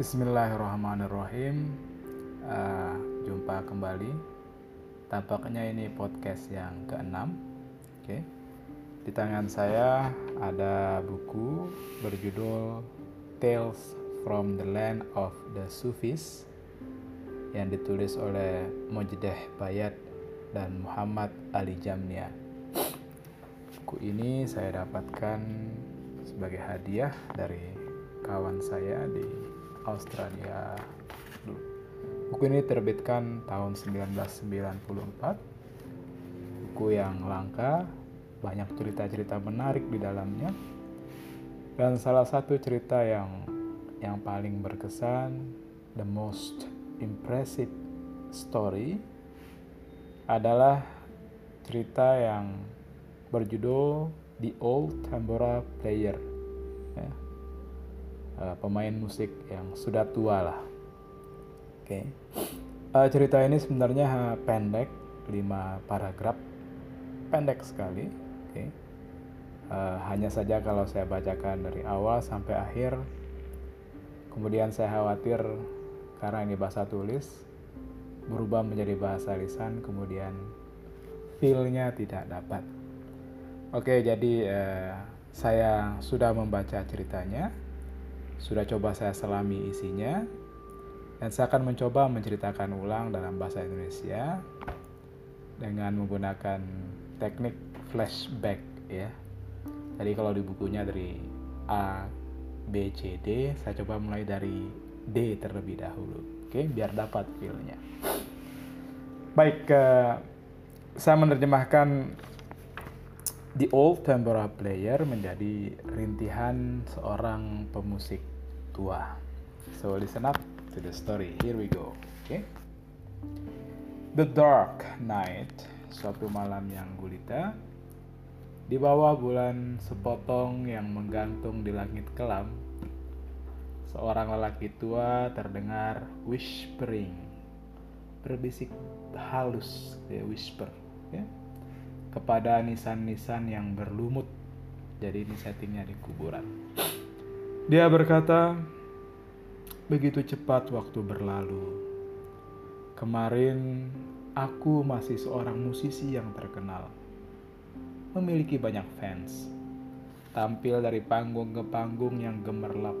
Bismillahirrahmanirrahim. Uh, jumpa kembali. Tampaknya ini podcast yang keenam. Oke. Okay. Di tangan saya ada buku berjudul Tales from the Land of the Sufis yang ditulis oleh Mojdeh Bayat dan Muhammad Ali Jamnia. Buku ini saya dapatkan sebagai hadiah dari kawan saya di Australia Buku ini terbitkan tahun 1994. Buku yang langka, banyak cerita-cerita menarik di dalamnya. Dan salah satu cerita yang yang paling berkesan, the most impressive story adalah cerita yang berjudul The Old Tambora Player. Uh, pemain musik yang sudah tua lah. Oke, okay. uh, eh, cerita ini sebenarnya uh, pendek, 5 paragraf, pendek sekali. Oke, okay. uh, hanya saja kalau saya bacakan dari awal sampai akhir, kemudian saya khawatir karena ini bahasa tulis berubah menjadi bahasa lisan, kemudian feelnya tidak dapat. Oke, jadi uh, saya sudah membaca ceritanya sudah coba saya selami isinya, dan saya akan mencoba menceritakan ulang dalam bahasa Indonesia dengan menggunakan teknik flashback ya. Jadi kalau di bukunya dari A, B, C, D, saya coba mulai dari D terlebih dahulu. Oke, biar dapat feel-nya. Baik, uh, saya menerjemahkan The Old Tambora Player menjadi rintihan seorang pemusik tua. So listen up to the story. Here we go. Okay. The dark night, suatu malam yang gulita, di bawah bulan sepotong yang menggantung di langit kelam, seorang lelaki tua terdengar whispering, berbisik halus, ya, whisper, ya kepada nisan-nisan yang berlumut. Jadi ini settingnya di kuburan. Dia berkata, begitu cepat waktu berlalu. Kemarin aku masih seorang musisi yang terkenal. Memiliki banyak fans. Tampil dari panggung ke panggung yang gemerlap.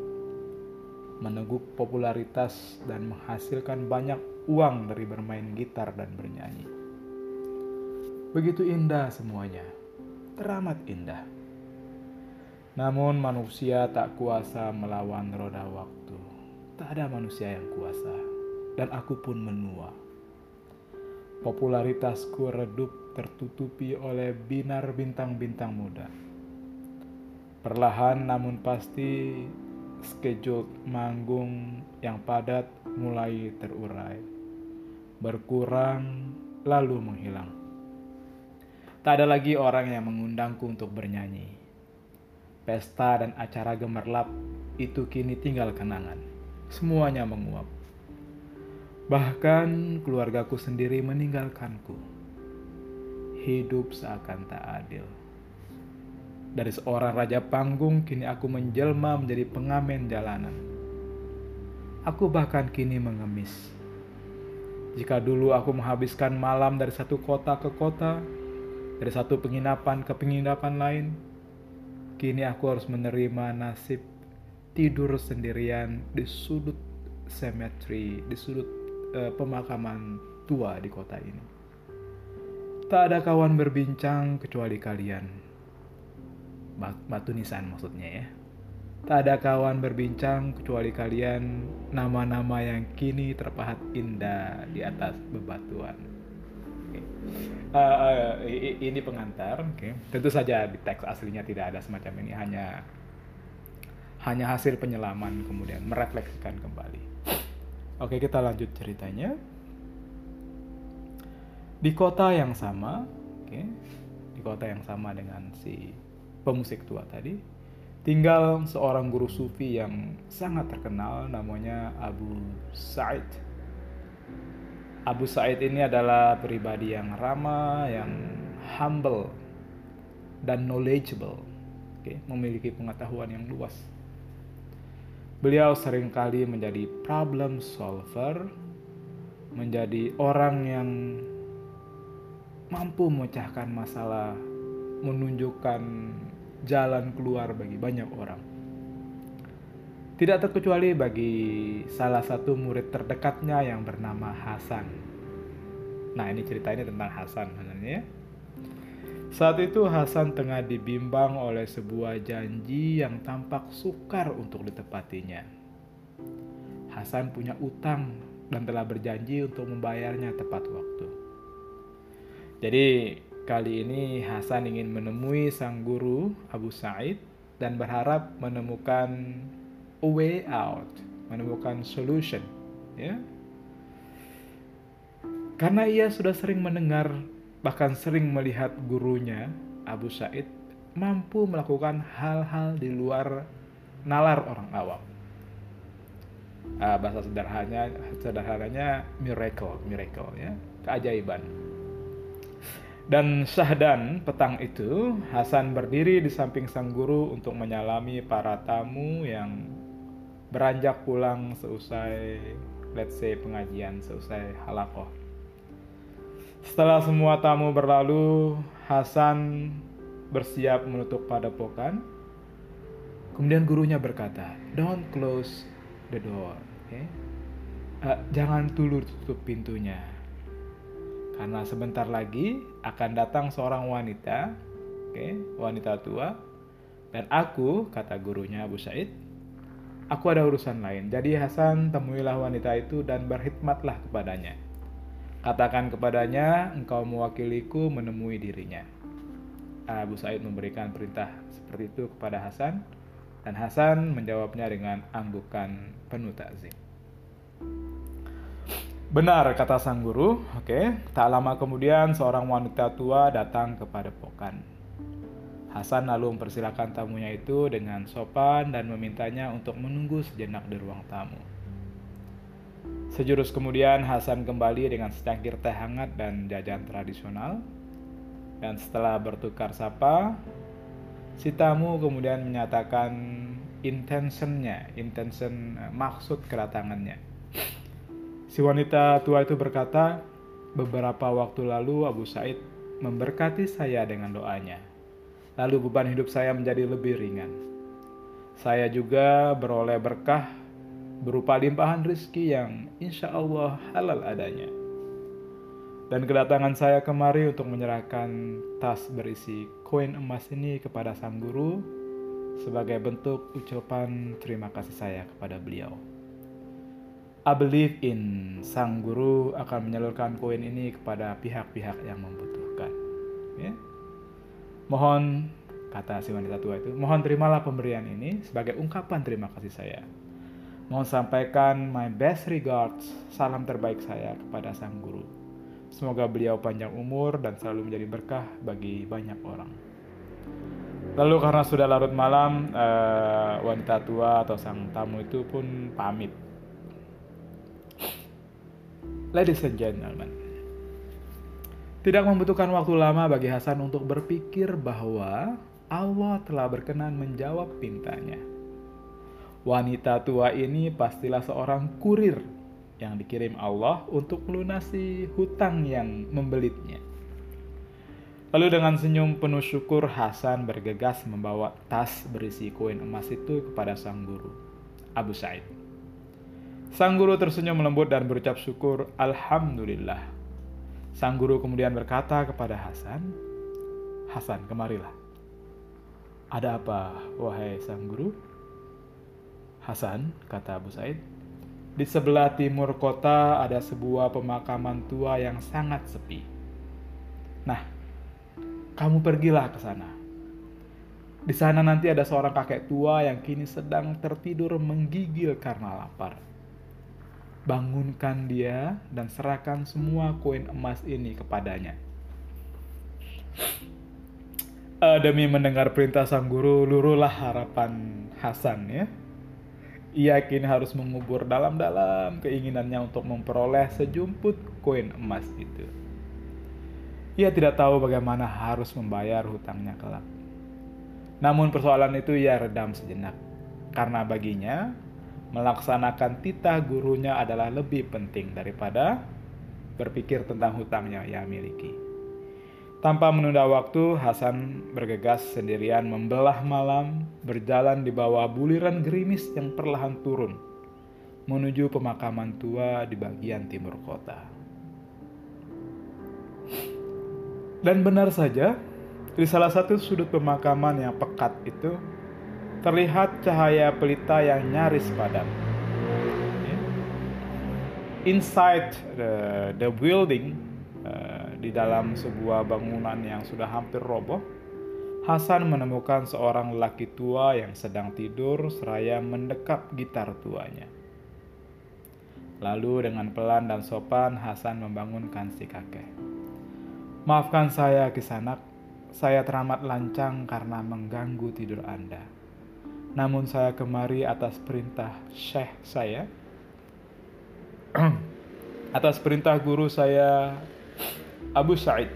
Meneguk popularitas dan menghasilkan banyak uang dari bermain gitar dan bernyanyi Begitu indah semuanya, teramat indah. Namun manusia tak kuasa melawan roda waktu. Tak ada manusia yang kuasa, dan aku pun menua. Popularitasku redup tertutupi oleh binar bintang-bintang muda. Perlahan namun pasti schedule manggung yang padat mulai terurai. Berkurang lalu menghilang. Tak ada lagi orang yang mengundangku untuk bernyanyi. Pesta dan acara gemerlap itu kini tinggal kenangan. Semuanya menguap. Bahkan keluargaku sendiri meninggalkanku. Hidup seakan tak adil. Dari seorang raja panggung, kini aku menjelma menjadi pengamen jalanan. Aku bahkan kini mengemis. Jika dulu aku menghabiskan malam dari satu kota ke kota, dari satu penginapan ke penginapan lain, kini aku harus menerima nasib tidur sendirian di sudut cemetery, di sudut uh, pemakaman tua di kota ini. Tak ada kawan berbincang kecuali kalian. Batu nisan maksudnya ya. Tak ada kawan berbincang kecuali kalian nama-nama yang kini terpahat indah di atas bebatuan uh, uh, ini pengantar. Okay. Tentu saja di teks aslinya tidak ada semacam ini, hanya hanya hasil penyelaman kemudian merefleksikan kembali. Oke, kita lanjut ceritanya. Di kota yang sama, okay, di kota yang sama dengan si pemusik tua tadi, tinggal seorang guru sufi yang sangat terkenal namanya Abu Said Abu Said ini adalah pribadi yang ramah, yang humble, dan knowledgeable, okay? memiliki pengetahuan yang luas. Beliau sering kali menjadi problem solver, menjadi orang yang mampu memecahkan masalah, menunjukkan jalan keluar bagi banyak orang. Tidak terkecuali bagi salah satu murid terdekatnya yang bernama Hasan. Nah, ini ceritanya tentang Hasan sebenarnya. Saat itu Hasan tengah dibimbang oleh sebuah janji yang tampak sukar untuk ditepatinya. Hasan punya utang dan telah berjanji untuk membayarnya tepat waktu. Jadi kali ini Hasan ingin menemui sang guru Abu Said dan berharap menemukan a way out, menemukan solution, ya. Karena ia sudah sering mendengar bahkan sering melihat gurunya Abu Said mampu melakukan hal-hal di luar nalar orang awam. Uh, bahasa sederhananya, sederhananya miracle, miracle ya, keajaiban. Dan syahdan petang itu Hasan berdiri di samping sang guru untuk menyalami para tamu yang beranjak pulang seusai let's say pengajian, seusai halakoh. Setelah semua tamu berlalu, Hasan bersiap menutup padepokan. Kemudian gurunya berkata, "Don't close the door." Okay? Uh, jangan dulu tutup pintunya. Karena sebentar lagi akan datang seorang wanita, okay? wanita tua. Dan aku, kata gurunya Abu Said, aku ada urusan lain. Jadi Hasan temuilah wanita itu dan berkhidmatlah kepadanya. Katakan kepadanya, engkau mewakiliku menemui dirinya. Abu Said memberikan perintah seperti itu kepada Hasan, dan Hasan menjawabnya dengan anggukan penuh takzim. Benar kata sang guru, oke. Tak lama kemudian seorang wanita tua datang kepada Pokan. Hasan lalu mempersilahkan tamunya itu dengan sopan dan memintanya untuk menunggu sejenak di ruang tamu. Sejurus kemudian Hasan kembali dengan secangkir teh hangat dan jajan tradisional. Dan setelah bertukar sapa, si tamu kemudian menyatakan intentionnya, intention eh, maksud kedatangannya. Si wanita tua itu berkata, beberapa waktu lalu Abu Said memberkati saya dengan doanya. Lalu beban hidup saya menjadi lebih ringan. Saya juga beroleh berkah berupa limpahan rizki yang insya Allah halal adanya. Dan kedatangan saya kemari untuk menyerahkan tas berisi koin emas ini kepada sang guru sebagai bentuk ucapan terima kasih saya kepada beliau. I believe in sang guru akan menyalurkan koin ini kepada pihak-pihak yang membutuhkan. Mohon kata si wanita tua itu, mohon terimalah pemberian ini sebagai ungkapan terima kasih saya Mohon sampaikan my best regards, salam terbaik saya kepada sang guru. Semoga beliau panjang umur dan selalu menjadi berkah bagi banyak orang. Lalu karena sudah larut malam, uh, wanita tua atau sang tamu itu pun pamit. Ladies and gentlemen, tidak membutuhkan waktu lama bagi Hasan untuk berpikir bahwa Allah telah berkenan menjawab pintanya wanita tua ini pastilah seorang kurir yang dikirim Allah untuk melunasi hutang yang membelitnya. Lalu dengan senyum penuh syukur Hasan bergegas membawa tas berisi koin emas itu kepada sang guru, Abu Said. Sang guru tersenyum lembut dan berucap syukur, Alhamdulillah. Sang guru kemudian berkata kepada Hasan, Hasan kemarilah. Ada apa, wahai sang guru? Hasan, kata Abu Said, di sebelah timur kota ada sebuah pemakaman tua yang sangat sepi. Nah, kamu pergilah ke sana. Di sana nanti ada seorang kakek tua yang kini sedang tertidur menggigil karena lapar. Bangunkan dia dan serahkan semua koin emas ini kepadanya. Uh, demi mendengar perintah sang guru, lurulah harapan Hasan ya ia kini harus mengubur dalam-dalam keinginannya untuk memperoleh sejumput koin emas itu. Ia tidak tahu bagaimana harus membayar hutangnya kelak. Namun persoalan itu ia redam sejenak, karena baginya Melaksanakan titah gurunya adalah lebih penting daripada berpikir tentang hutangnya yang miliki. Tanpa menunda waktu, Hasan bergegas sendirian membelah malam, berjalan di bawah buliran gerimis yang perlahan turun, menuju pemakaman tua di bagian timur kota. Dan benar saja, di salah satu sudut pemakaman yang pekat itu, terlihat cahaya pelita yang nyaris padam. Inside the, the building, uh, di dalam sebuah bangunan yang sudah hampir roboh, Hasan menemukan seorang lelaki tua yang sedang tidur seraya mendekap gitar tuanya. Lalu dengan pelan dan sopan Hasan membangunkan si kakek. Maafkan saya kisanak, saya teramat lancang karena mengganggu tidur Anda. Namun saya kemari atas perintah Syekh saya, atas perintah guru saya Abu Sa'id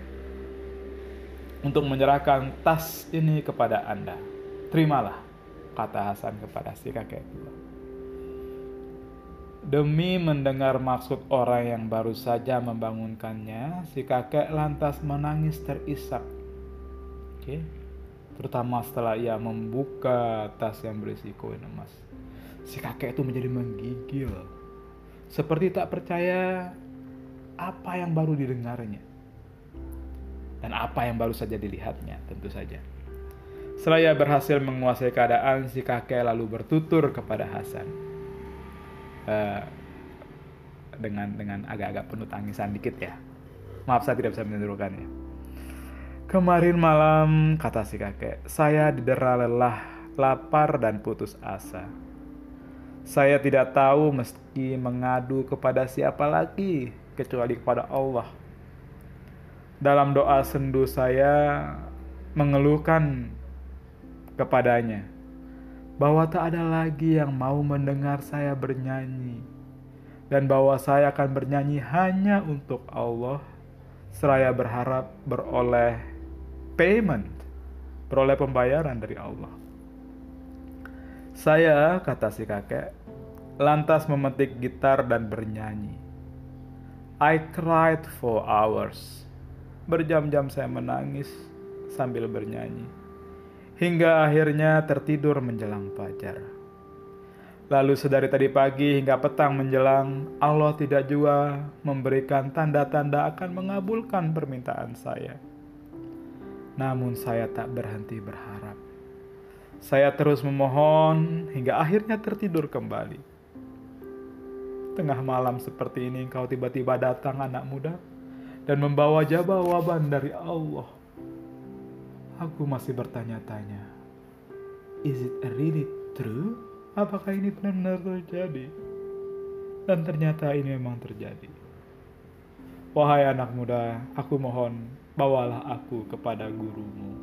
untuk menyerahkan tas ini kepada Anda. Terimalah, kata Hasan kepada si kakek tua. Demi mendengar maksud orang yang baru saja membangunkannya, si kakek lantas menangis terisak. Oke. Okay terutama setelah ia membuka tas yang berisi koin emas. Si kakek itu menjadi menggigil, seperti tak percaya apa yang baru didengarnya dan apa yang baru saja dilihatnya, tentu saja. Setelah ia berhasil menguasai keadaan, si kakek lalu bertutur kepada Hasan uh, dengan dengan agak-agak penuh tangisan dikit ya. Maaf saya tidak bisa menirukannya. Kemarin malam, kata si kakek, saya didera lelah, lapar, dan putus asa. Saya tidak tahu meski mengadu kepada siapa lagi kecuali kepada Allah. Dalam doa sendu saya mengeluhkan kepadanya bahwa tak ada lagi yang mau mendengar saya bernyanyi dan bahwa saya akan bernyanyi hanya untuk Allah seraya berharap beroleh payment, peroleh pembayaran dari Allah. Saya, kata si kakek, lantas memetik gitar dan bernyanyi. I cried for hours. Berjam-jam saya menangis sambil bernyanyi. Hingga akhirnya tertidur menjelang fajar. Lalu sedari tadi pagi hingga petang menjelang, Allah tidak jua memberikan tanda-tanda akan mengabulkan permintaan saya. Namun saya tak berhenti berharap. Saya terus memohon hingga akhirnya tertidur kembali. Tengah malam seperti ini engkau tiba-tiba datang anak muda dan membawa jawaban dari Allah. Aku masih bertanya-tanya, is it really true? Apakah ini benar-benar terjadi? Dan ternyata ini memang terjadi. Wahai anak muda, aku mohon bawalah aku kepada gurumu.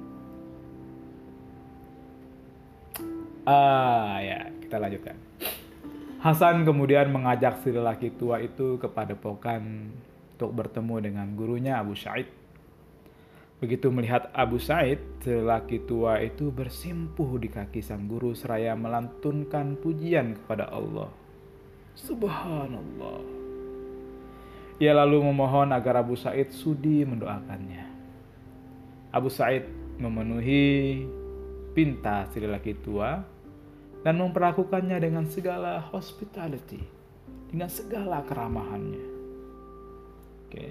Ah ya, kita lanjutkan. Hasan kemudian mengajak si lelaki tua itu ke padepokan untuk bertemu dengan gurunya Abu Sa'id. Begitu melihat Abu Sa'id, si lelaki tua itu bersimpuh di kaki sang guru seraya melantunkan pujian kepada Allah. Subhanallah. Ia lalu memohon agar Abu Said sudi mendoakannya. Abu Said memenuhi pinta si lelaki tua dan memperlakukannya dengan segala hospitality, dengan segala keramahannya. Oke.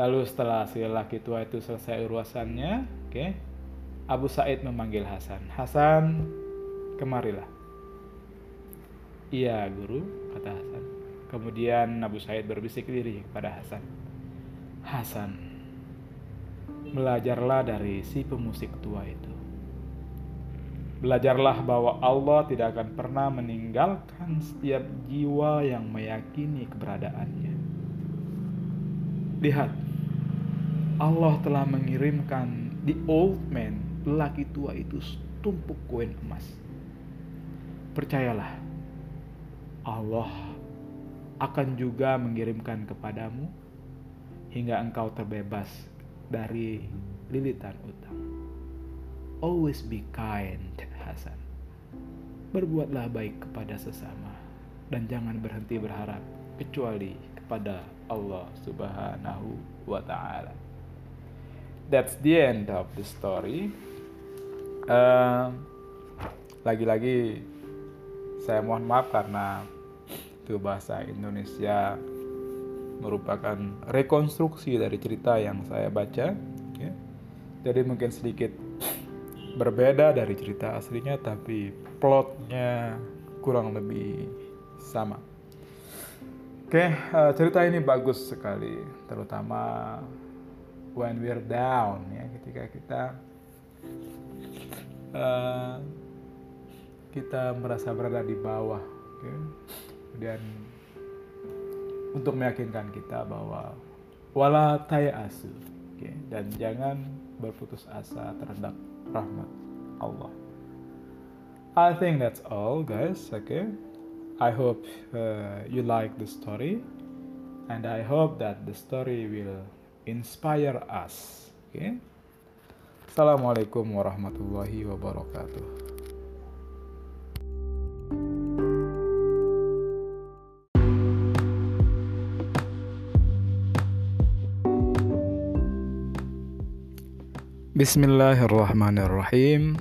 Lalu setelah si lelaki tua itu selesai urusannya, oke, Abu Said memanggil Hasan. Hasan, kemarilah. Iya, guru, kata Hasan. Kemudian Abu Said berbisik diri kepada Hasan. Hasan, belajarlah dari si pemusik tua itu. Belajarlah bahwa Allah tidak akan pernah meninggalkan setiap jiwa yang meyakini keberadaannya. Lihat, Allah telah mengirimkan the old man, lelaki tua itu tumpuk koin emas. Percayalah, Allah akan juga mengirimkan kepadamu hingga engkau terbebas dari lilitan utang. Always be kind, Hasan. berbuatlah baik kepada sesama dan jangan berhenti berharap kecuali kepada Allah Subhanahu wa taala. That's the end of the story. Uh, lagi-lagi saya mohon maaf karena itu bahasa Indonesia merupakan rekonstruksi dari cerita yang saya baca. Ya. Jadi mungkin sedikit berbeda dari cerita aslinya, tapi plotnya kurang lebih sama. Oke, uh, cerita ini bagus sekali, terutama when we're down ya, ketika kita uh, kita merasa berada di bawah, okay? Kemudian untuk meyakinkan kita bahwa wala asu, okay? dan jangan berputus asa terhadap rahmat Allah. I think that's all, guys. Okay. I hope uh, you like the story, and I hope that the story will inspire us. Okay. Assalamualaikum warahmatullahi wabarakatuh. Bismillahirrahmanirrahim.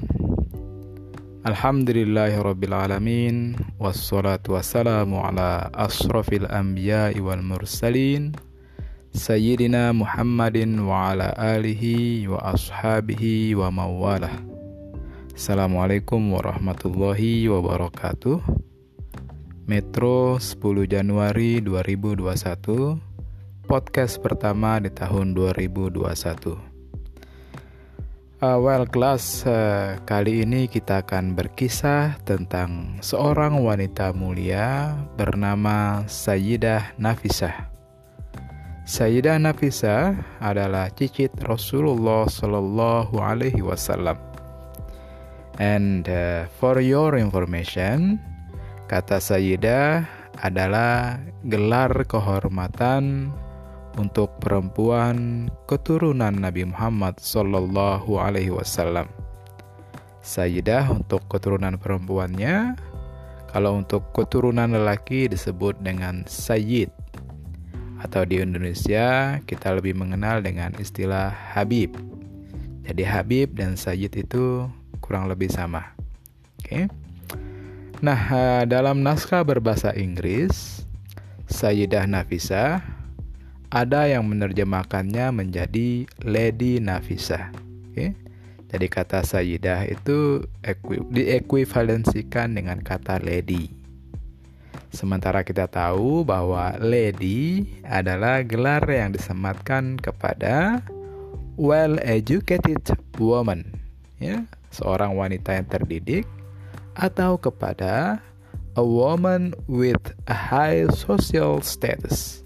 Alhamdulillahirrabbilalamin Wassalatu wassalamu ala asrafil anbiya wal mursalin. Sayyidina Muhammadin wa ala alihi wa ashabihi wa mawalah. Assalamualaikum warahmatullahi wabarakatuh. Metro 10 Januari 2021 Podcast pertama di tahun 2021 Uh, well class uh, kali ini kita akan berkisah tentang seorang wanita mulia bernama Sayyidah Nafisah. Sayyidah Nafisah adalah cicit Rasulullah Shallallahu Alaihi Wasallam. And uh, for your information, kata Sayyidah adalah gelar kehormatan untuk perempuan keturunan Nabi Muhammad Sallallahu Alaihi Wasallam. Sayyidah untuk keturunan perempuannya, kalau untuk keturunan lelaki disebut dengan Sayyid. Atau di Indonesia kita lebih mengenal dengan istilah Habib. Jadi Habib dan Sayyid itu kurang lebih sama. Oke. Okay? Nah, eh, dalam naskah berbahasa Inggris, Sayyidah Nafisa ada yang menerjemahkannya menjadi Lady Nafisa. Okay? Jadi kata Sayyidah itu diekuivalensikan dengan kata lady. Sementara kita tahu bahwa lady adalah gelar yang disematkan kepada well educated woman, ya, seorang wanita yang terdidik atau kepada a woman with a high social status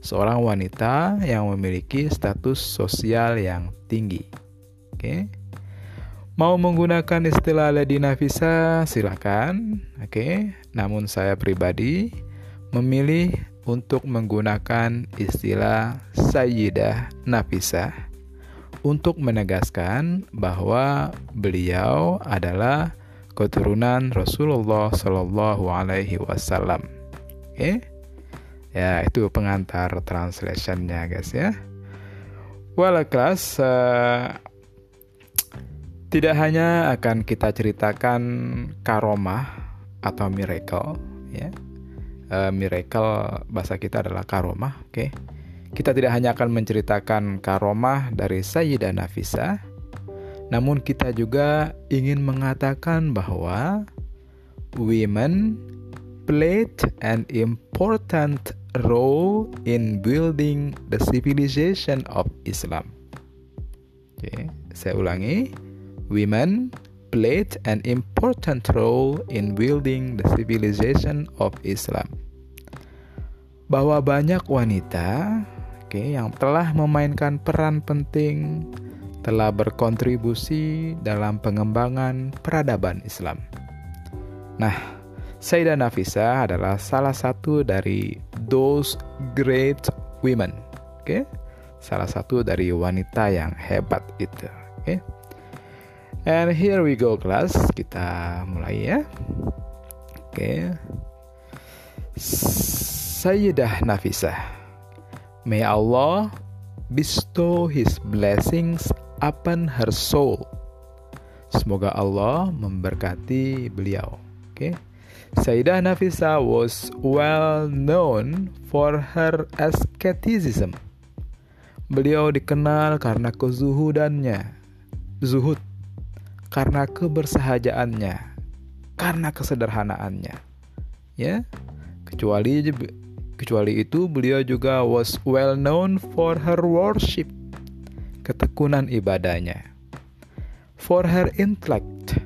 seorang wanita yang memiliki status sosial yang tinggi. Oke. Mau menggunakan istilah Lady Nafisa, silakan. Oke. Namun saya pribadi memilih untuk menggunakan istilah Sayyidah Nafisa untuk menegaskan bahwa beliau adalah keturunan Rasulullah Shallallahu Alaihi Wasallam. Oke, Ya, itu pengantar translationnya guys ya. Well, class uh, tidak hanya akan kita ceritakan karomah atau miracle ya. Uh, miracle bahasa kita adalah karomah, oke. Okay? Kita tidak hanya akan menceritakan karomah dari Sayyidah Nafisa, namun kita juga ingin mengatakan bahwa women played an important role in building the civilization of Islam. Oke, saya ulangi. Women played an important role in building the civilization of Islam. Bahwa banyak wanita oke yang telah memainkan peran penting telah berkontribusi dalam pengembangan peradaban Islam. Nah, Sayyidah Nafisa adalah salah satu dari those great women. Oke. Okay? Salah satu dari wanita yang hebat itu, oke. Okay? And here we go kelas, kita mulai ya. Oke. Okay. Sayyidah Nafisah. May Allah bestow his blessings upon her soul. Semoga Allah memberkati beliau. Oke. Okay. Sayyidah Nafisa was well known for her asceticism. Beliau dikenal karena kezuhudannya, zuhud karena kebersahajaannya, karena kesederhanaannya. Ya. Kecuali kecuali itu beliau juga was well known for her worship, ketekunan ibadahnya. For her intellect,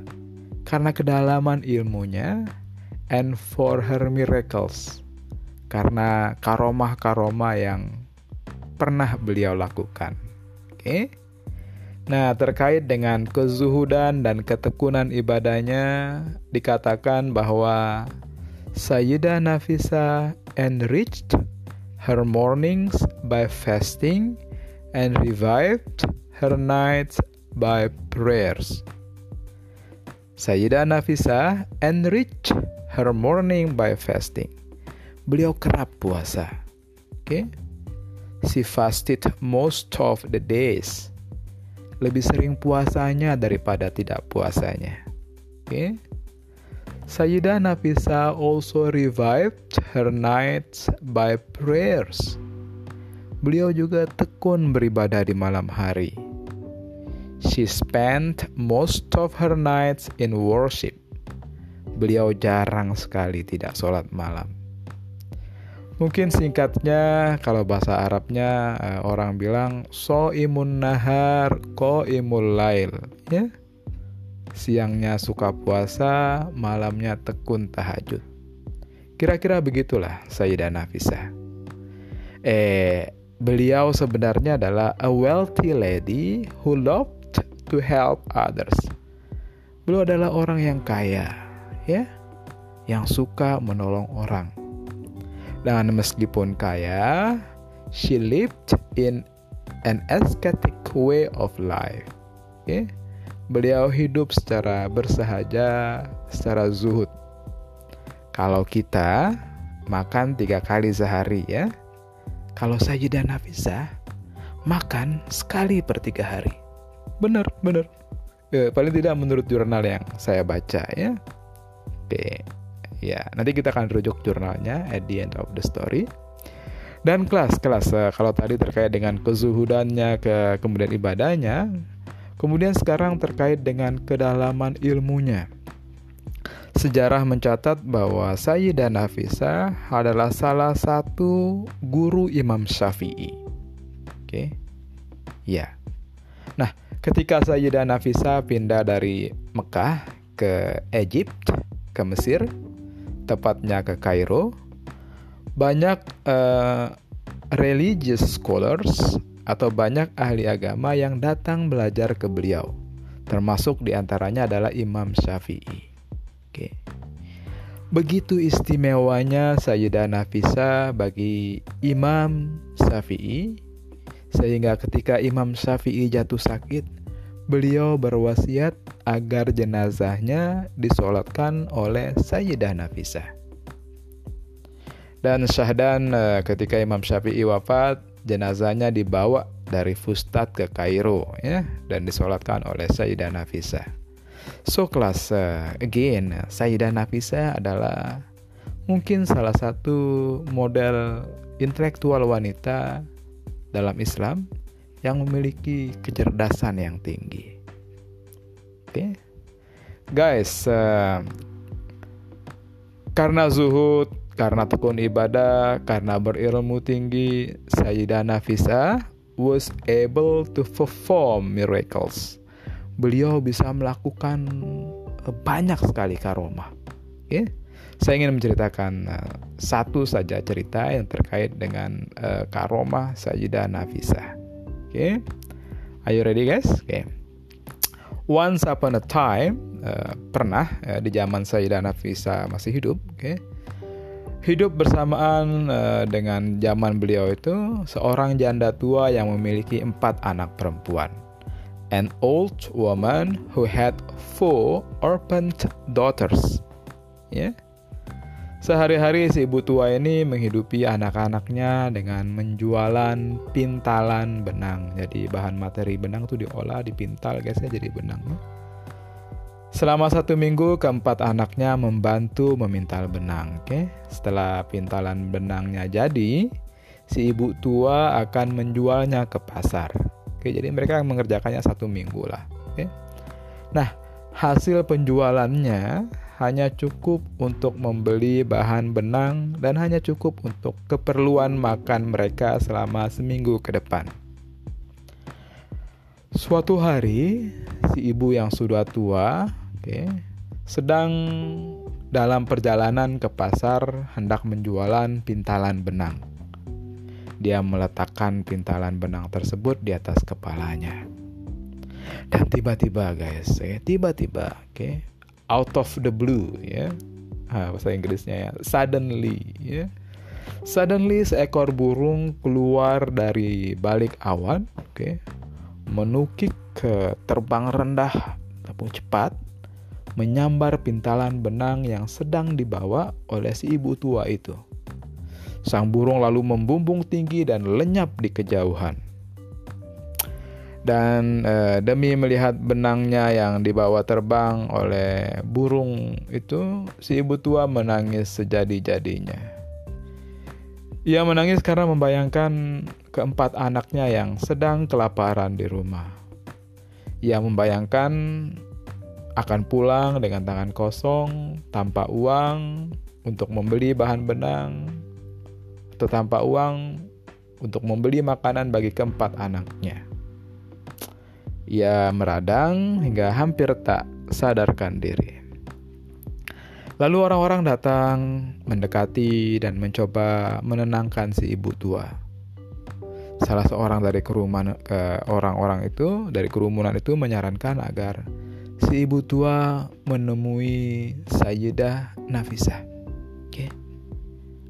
karena kedalaman ilmunya, and for her miracles, karena karomah-karomah yang pernah beliau lakukan. Oke. Okay? Nah, terkait dengan kezuhudan dan ketekunan ibadahnya, dikatakan bahwa Sayyidah Nafisa enriched her mornings by fasting and revived her nights by prayers. Sayyidah Nafisa enriched her morning by fasting. Beliau kerap puasa. Oke. Okay? She fasted most of the days lebih sering puasanya daripada tidak puasanya. Oke. Okay? Sayyidah Nafisa also revived her nights by prayers. Beliau juga tekun beribadah di malam hari. She spent most of her nights in worship. Beliau jarang sekali tidak sholat malam. Mungkin singkatnya kalau bahasa Arabnya uh, orang bilang so imun nahar ko imul lail ya. Siangnya suka puasa, malamnya tekun tahajud. Kira-kira begitulah Sayyidah Nafisa. Eh, beliau sebenarnya adalah a wealthy lady who loved to help others. Beliau adalah orang yang kaya, ya, yang suka menolong orang dan meskipun kaya, she lived in an ascetic way of life. Okay? Beliau hidup secara bersahaja, secara zuhud. Kalau kita makan tiga kali sehari ya. Kalau Sayyidah Nafisa makan sekali per tiga hari. Bener, bener. Eh, paling tidak menurut jurnal yang saya baca ya. Oke. Ya, nanti kita akan rujuk jurnalnya at the end of the story. Dan kelas-kelas uh, kalau tadi terkait dengan kezuhudannya, ke kemudian ibadahnya, kemudian sekarang terkait dengan kedalaman ilmunya. Sejarah mencatat bahwa Sayyidah Nafisa adalah salah satu guru Imam Syafi'i. Oke. Okay? Ya. Nah, ketika Sayyidah Nafisa pindah dari Mekah ke Egypt, ke Mesir, tepatnya ke Kairo, banyak uh, religious scholars atau banyak ahli agama yang datang belajar ke beliau. Termasuk di antaranya adalah Imam Syafi'i. Oke. Begitu istimewanya Sayyidah Nafisa bagi Imam Syafi'i sehingga ketika Imam Syafi'i jatuh sakit, beliau berwasiat agar jenazahnya disolatkan oleh Sayyidah Nafisah. Dan syahdan eh, ketika Imam Syafi'i wafat, jenazahnya dibawa dari Fustat ke Kairo ya dan disolatkan oleh Sayyidah Nafisah. So kelas again Sayyidah Nafisah adalah mungkin salah satu model intelektual wanita dalam Islam yang memiliki kecerdasan yang tinggi. Oke, okay? guys, uh, karena zuhud, karena tekun ibadah, karena berilmu tinggi, Sayyidah Nafisa was able to perform miracles. Beliau bisa melakukan banyak sekali karomah. Oke. Okay? Saya ingin menceritakan uh, satu saja cerita yang terkait dengan uh, karomah Sayyidah Nafisa. okay? are you ready guys? Oke. Okay. Once upon a time, uh, pernah uh, di zaman Sayyidah Nafisa masih hidup, oke. Okay? Hidup bersamaan uh, dengan zaman beliau itu seorang janda tua yang memiliki empat anak perempuan. an old woman who had four orphaned daughters. Ya. Sehari-hari si ibu tua ini menghidupi anak-anaknya dengan menjualan pintalan benang. Jadi bahan materi benang itu diolah, dipintal guys ya jadi benang. Selama satu minggu keempat anaknya membantu memintal benang. Oke, setelah pintalan benangnya jadi, si ibu tua akan menjualnya ke pasar. Oke, jadi mereka mengerjakannya satu minggu lah. Oke. Nah, hasil penjualannya hanya cukup untuk membeli bahan benang dan hanya cukup untuk keperluan makan mereka selama seminggu ke depan. Suatu hari, si ibu yang sudah tua, okay, sedang dalam perjalanan ke pasar hendak menjualan pintalan benang. Dia meletakkan pintalan benang tersebut di atas kepalanya. Dan tiba-tiba guys, tiba-tiba, oke, okay, out of the blue ya. Ah, bahasa Inggrisnya ya. Suddenly ya. Suddenly seekor burung keluar dari balik awan oke. Okay, menukik ke terbang rendah tapi cepat menyambar pintalan benang yang sedang dibawa oleh si ibu tua itu. Sang burung lalu membumbung tinggi dan lenyap di kejauhan dan e, demi melihat benangnya yang dibawa terbang oleh burung itu si ibu tua menangis sejadi-jadinya. Ia menangis karena membayangkan keempat anaknya yang sedang kelaparan di rumah. Ia membayangkan akan pulang dengan tangan kosong, tanpa uang untuk membeli bahan benang, atau tanpa uang untuk membeli makanan bagi keempat anaknya. Ia meradang hingga hampir tak sadarkan diri. Lalu orang-orang datang, mendekati dan mencoba menenangkan si ibu tua. Salah seorang dari kerumunan ke orang-orang itu dari kerumunan itu menyarankan agar si ibu tua menemui Sayyidah Nafisah. Oke.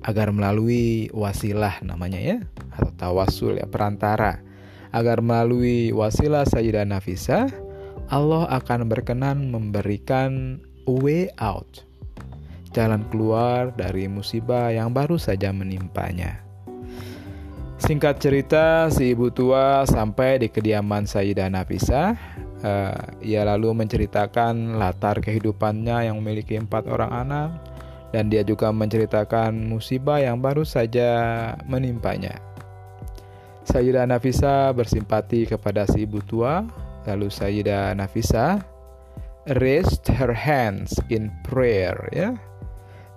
Agar melalui wasilah namanya ya atau tawasul ya perantara agar melalui wasilah Sayyidah Nafisa Allah akan berkenan memberikan way out, jalan keluar dari musibah yang baru saja menimpanya. Singkat cerita, si ibu tua sampai di kediaman Sayyidah Nafisa. Uh, ia lalu menceritakan latar kehidupannya yang memiliki empat orang anak, dan dia juga menceritakan musibah yang baru saja menimpanya. Sayyidah Nafisa bersimpati kepada si ibu tua, lalu Sayyidah Nafisa raised her hands in prayer ya.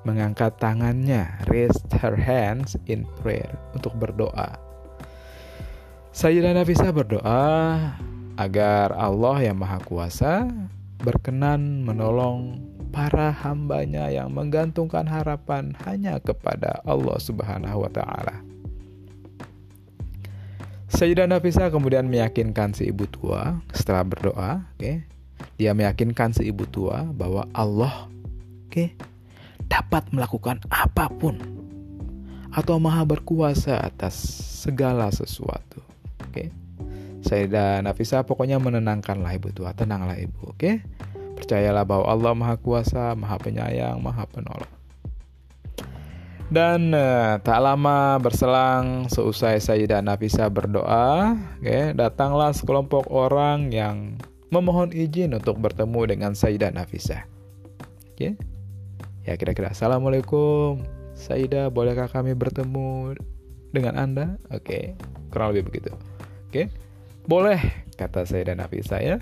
Mengangkat tangannya, raised her hands in prayer untuk berdoa. Sayyidah Nafisa berdoa agar Allah yang Maha Kuasa berkenan menolong para hambanya yang menggantungkan harapan hanya kepada Allah Subhanahu wa taala. Sayyidah Nafisa kemudian meyakinkan si ibu tua setelah berdoa, oke. Okay, dia meyakinkan si ibu tua bahwa Allah, oke, okay, dapat melakukan apa pun atau maha berkuasa atas segala sesuatu. Oke. Okay. Sayyidah Nafisa pokoknya menenangkanlah ibu tua, tenanglah ibu, oke. Okay? Percayalah bahwa Allah Maha Kuasa, Maha Penyayang, Maha Penolong. Dan uh, tak lama berselang seusai Sayyidah Nafisa berdoa, okay, datanglah sekelompok orang yang memohon izin untuk bertemu dengan Sayyidah Nafisa. Okay. Ya kira-kira Assalamualaikum Sayyidah bolehkah kami bertemu dengan Anda? Oke, okay. kurang lebih begitu. Oke, okay. boleh kata Sayyidah Nafisa ya.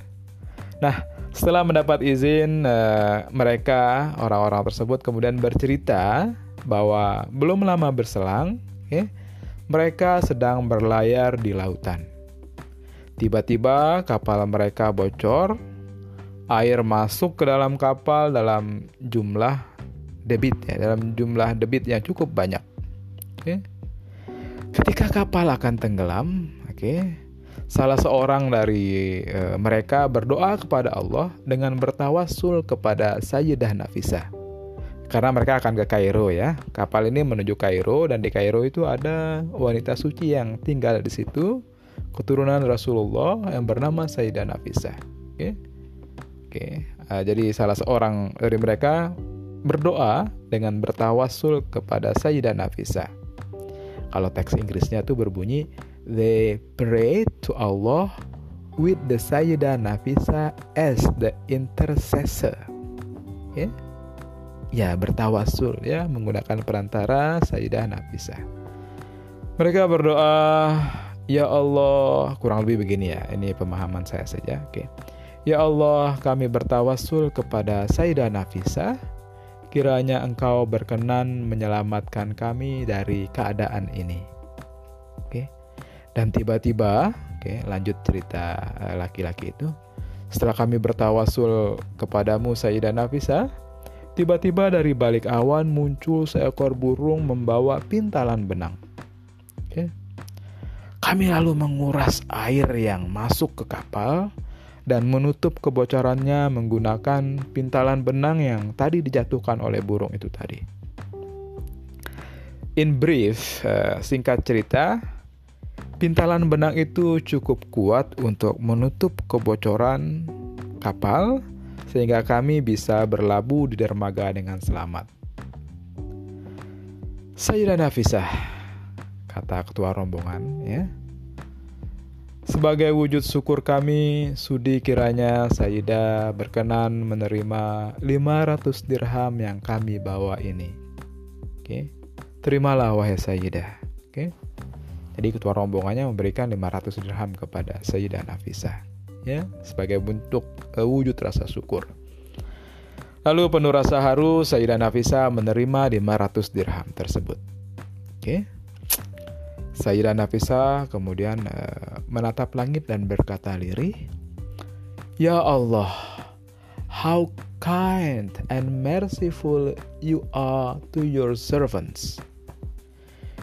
Nah, setelah mendapat izin, uh, mereka orang-orang tersebut kemudian bercerita bahwa belum lama berselang, okay, mereka sedang berlayar di lautan. Tiba-tiba kapal mereka bocor, air masuk ke dalam kapal dalam jumlah debit ya, dalam jumlah debit yang cukup banyak. Okay. Ketika kapal akan tenggelam, oke, salah seorang dari e, mereka berdoa kepada Allah dengan bertawasul kepada Sayyidah Nafisah karena mereka akan ke Kairo ya. Kapal ini menuju Kairo dan di Kairo itu ada wanita suci yang tinggal di situ. keturunan Rasulullah yang bernama Sayyidah Nafisah. Oke. Okay? Okay. Uh, jadi salah seorang dari mereka berdoa dengan bertawasul kepada Sayyidah Nafisah. Kalau teks Inggrisnya itu berbunyi they pray to Allah with the Sayyidah Nafisa as the intercessor. Ya. Ya, bertawasul ya menggunakan perantara Sayyidah Nafisa. Mereka berdoa, "Ya Allah," kurang lebih begini ya. Ini pemahaman saya saja, oke. Ya Allah, kami bertawasul kepada Sayyidah Nafisa kiranya Engkau berkenan menyelamatkan kami dari keadaan ini. Oke. Dan tiba-tiba, oke, lanjut cerita eh, laki-laki itu. Setelah kami bertawasul kepadamu Sayyidah Nafisa, tiba-tiba dari balik awan muncul seekor burung membawa pintalan benang. Oke. Kami lalu menguras air yang masuk ke kapal dan menutup kebocorannya menggunakan pintalan benang yang tadi dijatuhkan oleh burung itu tadi. In brief, uh, singkat cerita, pintalan benang itu cukup kuat untuk menutup kebocoran kapal sehingga kami bisa berlabuh di dermaga dengan selamat. Sayyidah Nafisah, kata ketua rombongan, ya. Sebagai wujud syukur kami, sudi kiranya Sayyidah berkenan menerima 500 dirham yang kami bawa ini. Oke. Terimalah wahai Sayyidah. Oke. Jadi ketua rombongannya memberikan 500 dirham kepada Sayyidah Nafisa, ya, sebagai bentuk uh, wujud rasa syukur. Lalu penuh rasa haru, Sayyidah Nafisa menerima 500 dirham tersebut. Oke. Sayyidah Nafisa kemudian uh, menatap langit dan berkata lirih, Ya Allah, how kind and merciful you are to your servants.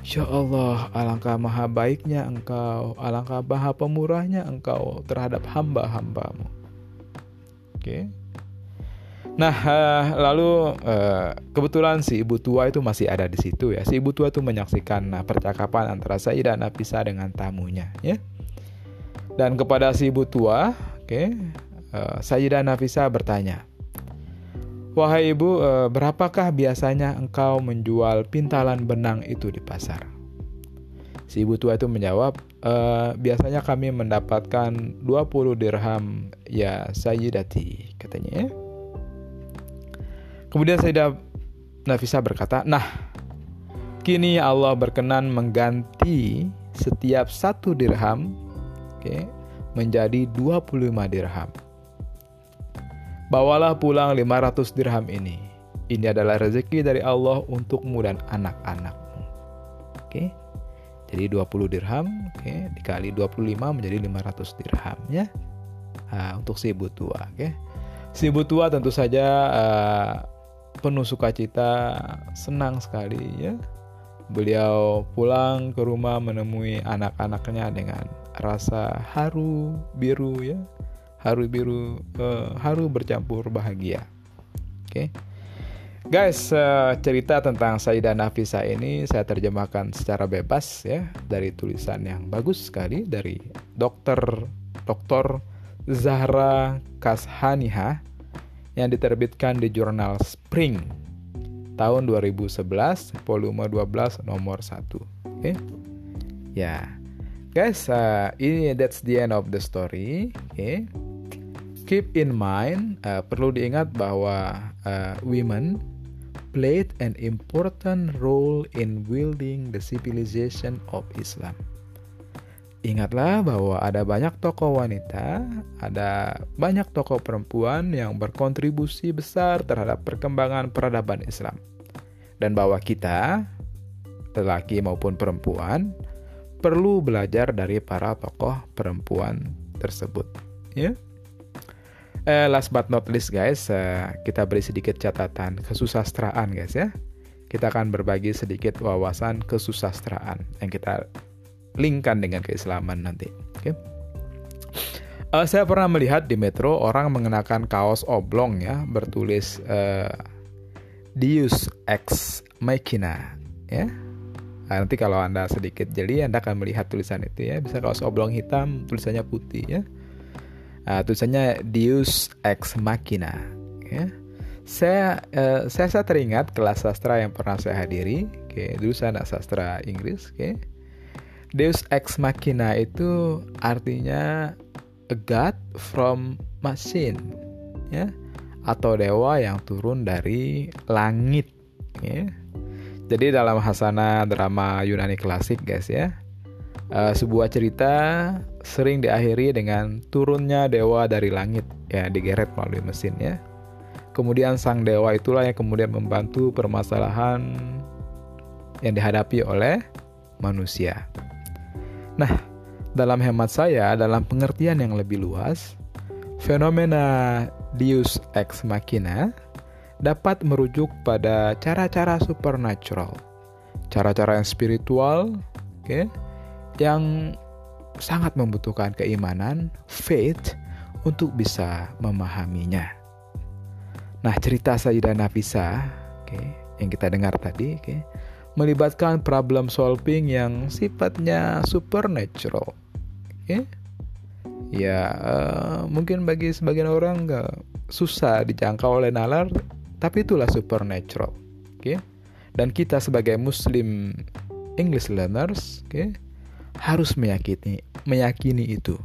Ya Allah, alangkah maha baiknya engkau, alangkah maha pemurahnya engkau terhadap hamba-hambamu. Oke. Okay. Nah, uh, lalu uh, kebetulan si ibu tua itu masih ada di situ ya. Si ibu tua itu menyaksikan uh, percakapan antara Sayyidah Nafisa dengan tamunya, ya. Dan kepada si ibu tua, oke, okay, uh, Sayyidah Nafisa bertanya, Wahai ibu, uh, berapakah biasanya engkau menjual pintalan benang itu di pasar? Si ibu tua itu menjawab, e, biasanya kami mendapatkan 20 dirham ya Sayyidati, katanya ya. Kemudian Sayyidah Nafisa berkata, Nah, kini Allah berkenan mengganti setiap satu dirham okay, menjadi 25 dirham. Bawalah pulang 500 dirham ini. Ini adalah rezeki dari Allah untukmu dan anak-anakmu. Oke. Jadi 20 dirham, oke, dikali 25 menjadi 500 dirham ya. Nah, untuk si ibu tua, oke. Si ibu tua tentu saja uh, penuh sukacita, senang sekali ya. Beliau pulang ke rumah menemui anak-anaknya dengan rasa haru biru ya. Haru biru uh, haru bercampur bahagia. Oke. Okay. Guys, uh, cerita tentang Sayyidah Nafisa ini saya terjemahkan secara bebas ya dari tulisan yang bagus sekali dari dokter Dr. Zahra Kashaniha yang diterbitkan di jurnal Spring tahun 2011 volume 12 nomor 1. Oke. Okay? Ya. Guys, uh, ini that's the end of the story. Oke. Okay? Keep in mind uh, perlu diingat bahwa uh, women played an important role in building the civilization of Islam. Ingatlah bahwa ada banyak tokoh wanita, ada banyak tokoh perempuan yang berkontribusi besar terhadap perkembangan peradaban Islam. Dan bahwa kita, lelaki maupun perempuan, perlu belajar dari para tokoh perempuan tersebut. Ya. Eh, last but not least guys, eh, kita beri sedikit catatan kesusastraan guys ya. Kita akan berbagi sedikit wawasan kesusastraan yang kita linkkan dengan keislaman nanti. Oke. Okay? Uh, eh, saya pernah melihat di metro orang mengenakan kaos oblong ya bertulis uh, Deus ex machina ya Nah, nanti kalau Anda sedikit jeli, Anda akan melihat tulisan itu ya. Bisa kaos oblong hitam, tulisannya putih ya. Nah, tulisannya Deus Ex Machina. Ya. Saya, eh, saya saya teringat kelas sastra yang pernah saya hadiri. Oke, dulu saya anak sastra Inggris. Oke. Deus Ex Machina itu artinya a god from machine, ya, atau dewa yang turun dari langit. Ya. Jadi dalam hasana drama Yunani klasik, guys ya, uh, sebuah cerita sering diakhiri dengan turunnya dewa dari langit, ya digeret melalui mesin ya. Kemudian sang dewa itulah yang kemudian membantu permasalahan yang dihadapi oleh manusia. Nah, dalam hemat saya, dalam pengertian yang lebih luas, fenomena Deus ex machina dapat merujuk pada cara-cara supernatural, cara-cara yang spiritual, oke, okay, yang sangat membutuhkan keimanan, faith, untuk bisa memahaminya. Nah, cerita Sayyidah Nafisa, oke, okay, yang kita dengar tadi, okay, melibatkan problem solving yang sifatnya supernatural. Okay? Ya, uh, mungkin bagi sebagian orang nggak susah dijangkau oleh nalar tapi itulah supernatural. Okay? Dan kita sebagai muslim English learners, okay, harus meyakini meyakini itu.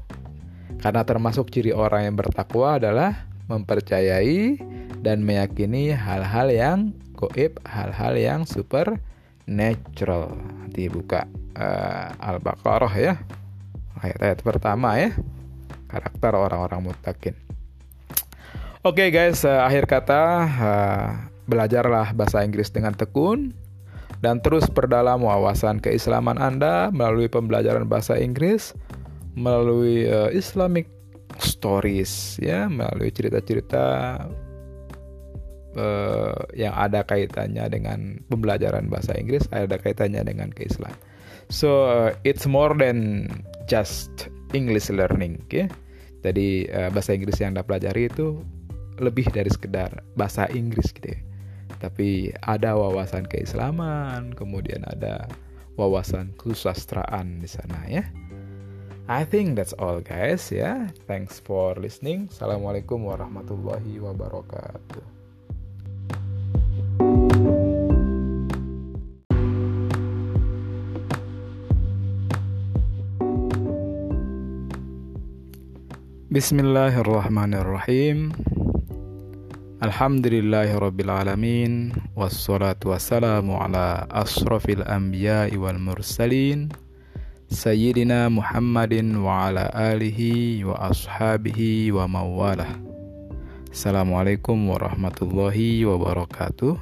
Karena termasuk ciri orang yang bertakwa adalah mempercayai dan meyakini hal-hal yang goib, hal-hal yang supernatural. Nanti buka uh, Al-Baqarah ya. Ayat-ayat pertama ya. Karakter orang-orang mutakin. Oke okay guys, uh, akhir kata uh, belajarlah bahasa Inggris dengan tekun dan terus perdalam wawasan keislaman Anda melalui pembelajaran bahasa Inggris, melalui uh, Islamic stories ya, melalui cerita-cerita uh, yang ada kaitannya dengan pembelajaran bahasa Inggris, ada kaitannya dengan keislaman. So uh, it's more than just English learning, okay? Jadi uh, bahasa Inggris yang Anda pelajari itu lebih dari sekedar bahasa Inggris gitu ya. Tapi ada wawasan keislaman, kemudian ada wawasan kesusastraan di sana ya. I think that's all guys ya. Thanks for listening. Assalamualaikum warahmatullahi wabarakatuh. Bismillahirrahmanirrahim. Alhamdulillahirrabbilalamin Wassalatu wassalamu ala asrafil anbiya wal mursalin Sayyidina Muhammadin wa ala alihi wa ashabihi wa mawalah. Assalamualaikum warahmatullahi wabarakatuh.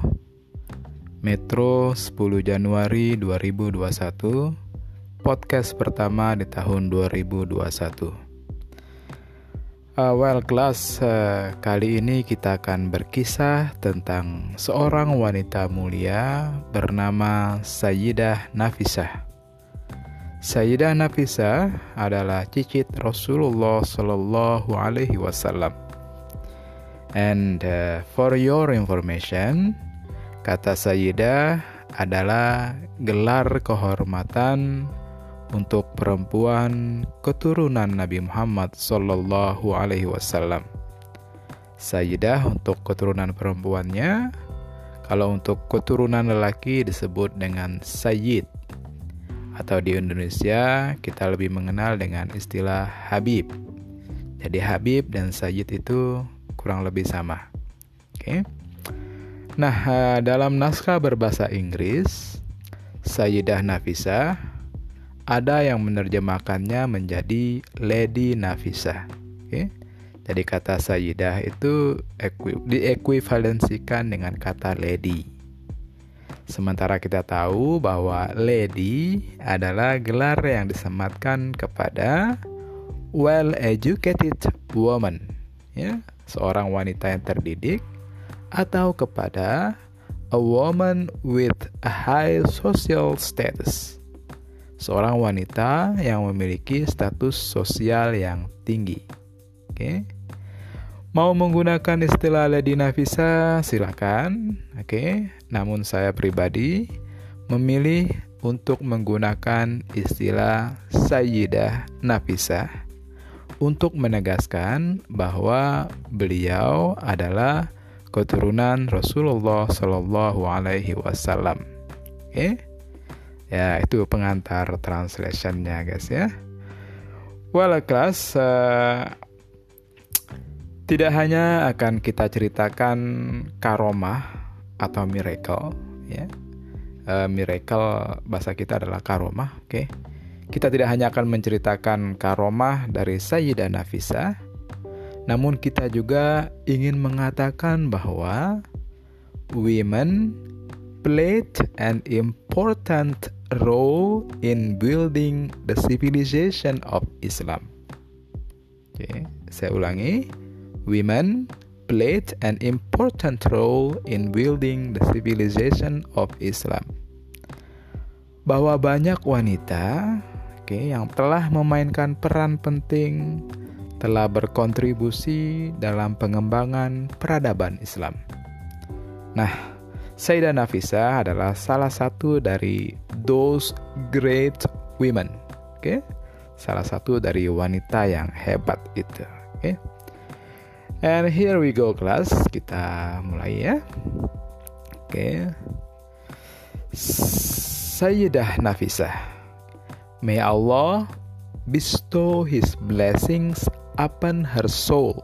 Metro 10 Januari 2021 Podcast pertama di tahun 2021 Uh, well class, uh, kali ini kita akan berkisah tentang seorang wanita mulia bernama Sayyidah Nafisah. Sayyidah Nafisah adalah cicit Rasulullah Shallallahu Alaihi Wasallam. And uh, for your information, kata Sayyidah adalah gelar kehormatan untuk perempuan keturunan Nabi Muhammad Sallallahu Alaihi Wasallam. Sayyidah untuk keturunan perempuannya, kalau untuk keturunan lelaki disebut dengan Sayyid. Atau di Indonesia kita lebih mengenal dengan istilah Habib. Jadi Habib dan Sayyid itu kurang lebih sama. Oke. Okay? Nah, eh, dalam naskah berbahasa Inggris, Sayyidah Nafisah ada yang menerjemahkannya menjadi Lady Nafisa. Okay? Jadi kata Sayyidah itu diekuivalensikan dengan kata lady. Sementara kita tahu bahwa lady adalah gelar yang disematkan kepada well educated woman, ya, seorang wanita yang terdidik atau kepada a woman with a high social status seorang wanita yang memiliki status sosial yang tinggi. Oke. Mau menggunakan istilah Lady Nafisa, silakan. Oke. Namun saya pribadi memilih untuk menggunakan istilah Sayyidah Nafisah untuk menegaskan bahwa beliau adalah keturunan Rasulullah Shallallahu Alaihi Wasallam. Oke, ya itu pengantar translationnya guys ya. Well class, uh, tidak hanya akan kita ceritakan karomah atau miracle, ya. Uh, miracle bahasa kita adalah karomah, oke. Okay? Kita tidak hanya akan menceritakan karomah dari Sayyidah Nafisa, namun kita juga ingin mengatakan bahwa women played an important role in building the civilization of Islam. Oke, okay, saya ulangi. Women played an important role in building the civilization of Islam. Bahwa banyak wanita, okay, yang telah memainkan peran penting telah berkontribusi dalam pengembangan peradaban Islam. Nah, Sayyidah Nafisa adalah salah satu dari those great women. Oke. Okay? Salah satu dari wanita yang hebat itu. Oke. Okay? And here we go class. Kita mulai ya. Oke. Okay. Sayyidah Nafisa. May Allah bestow his blessings upon her soul.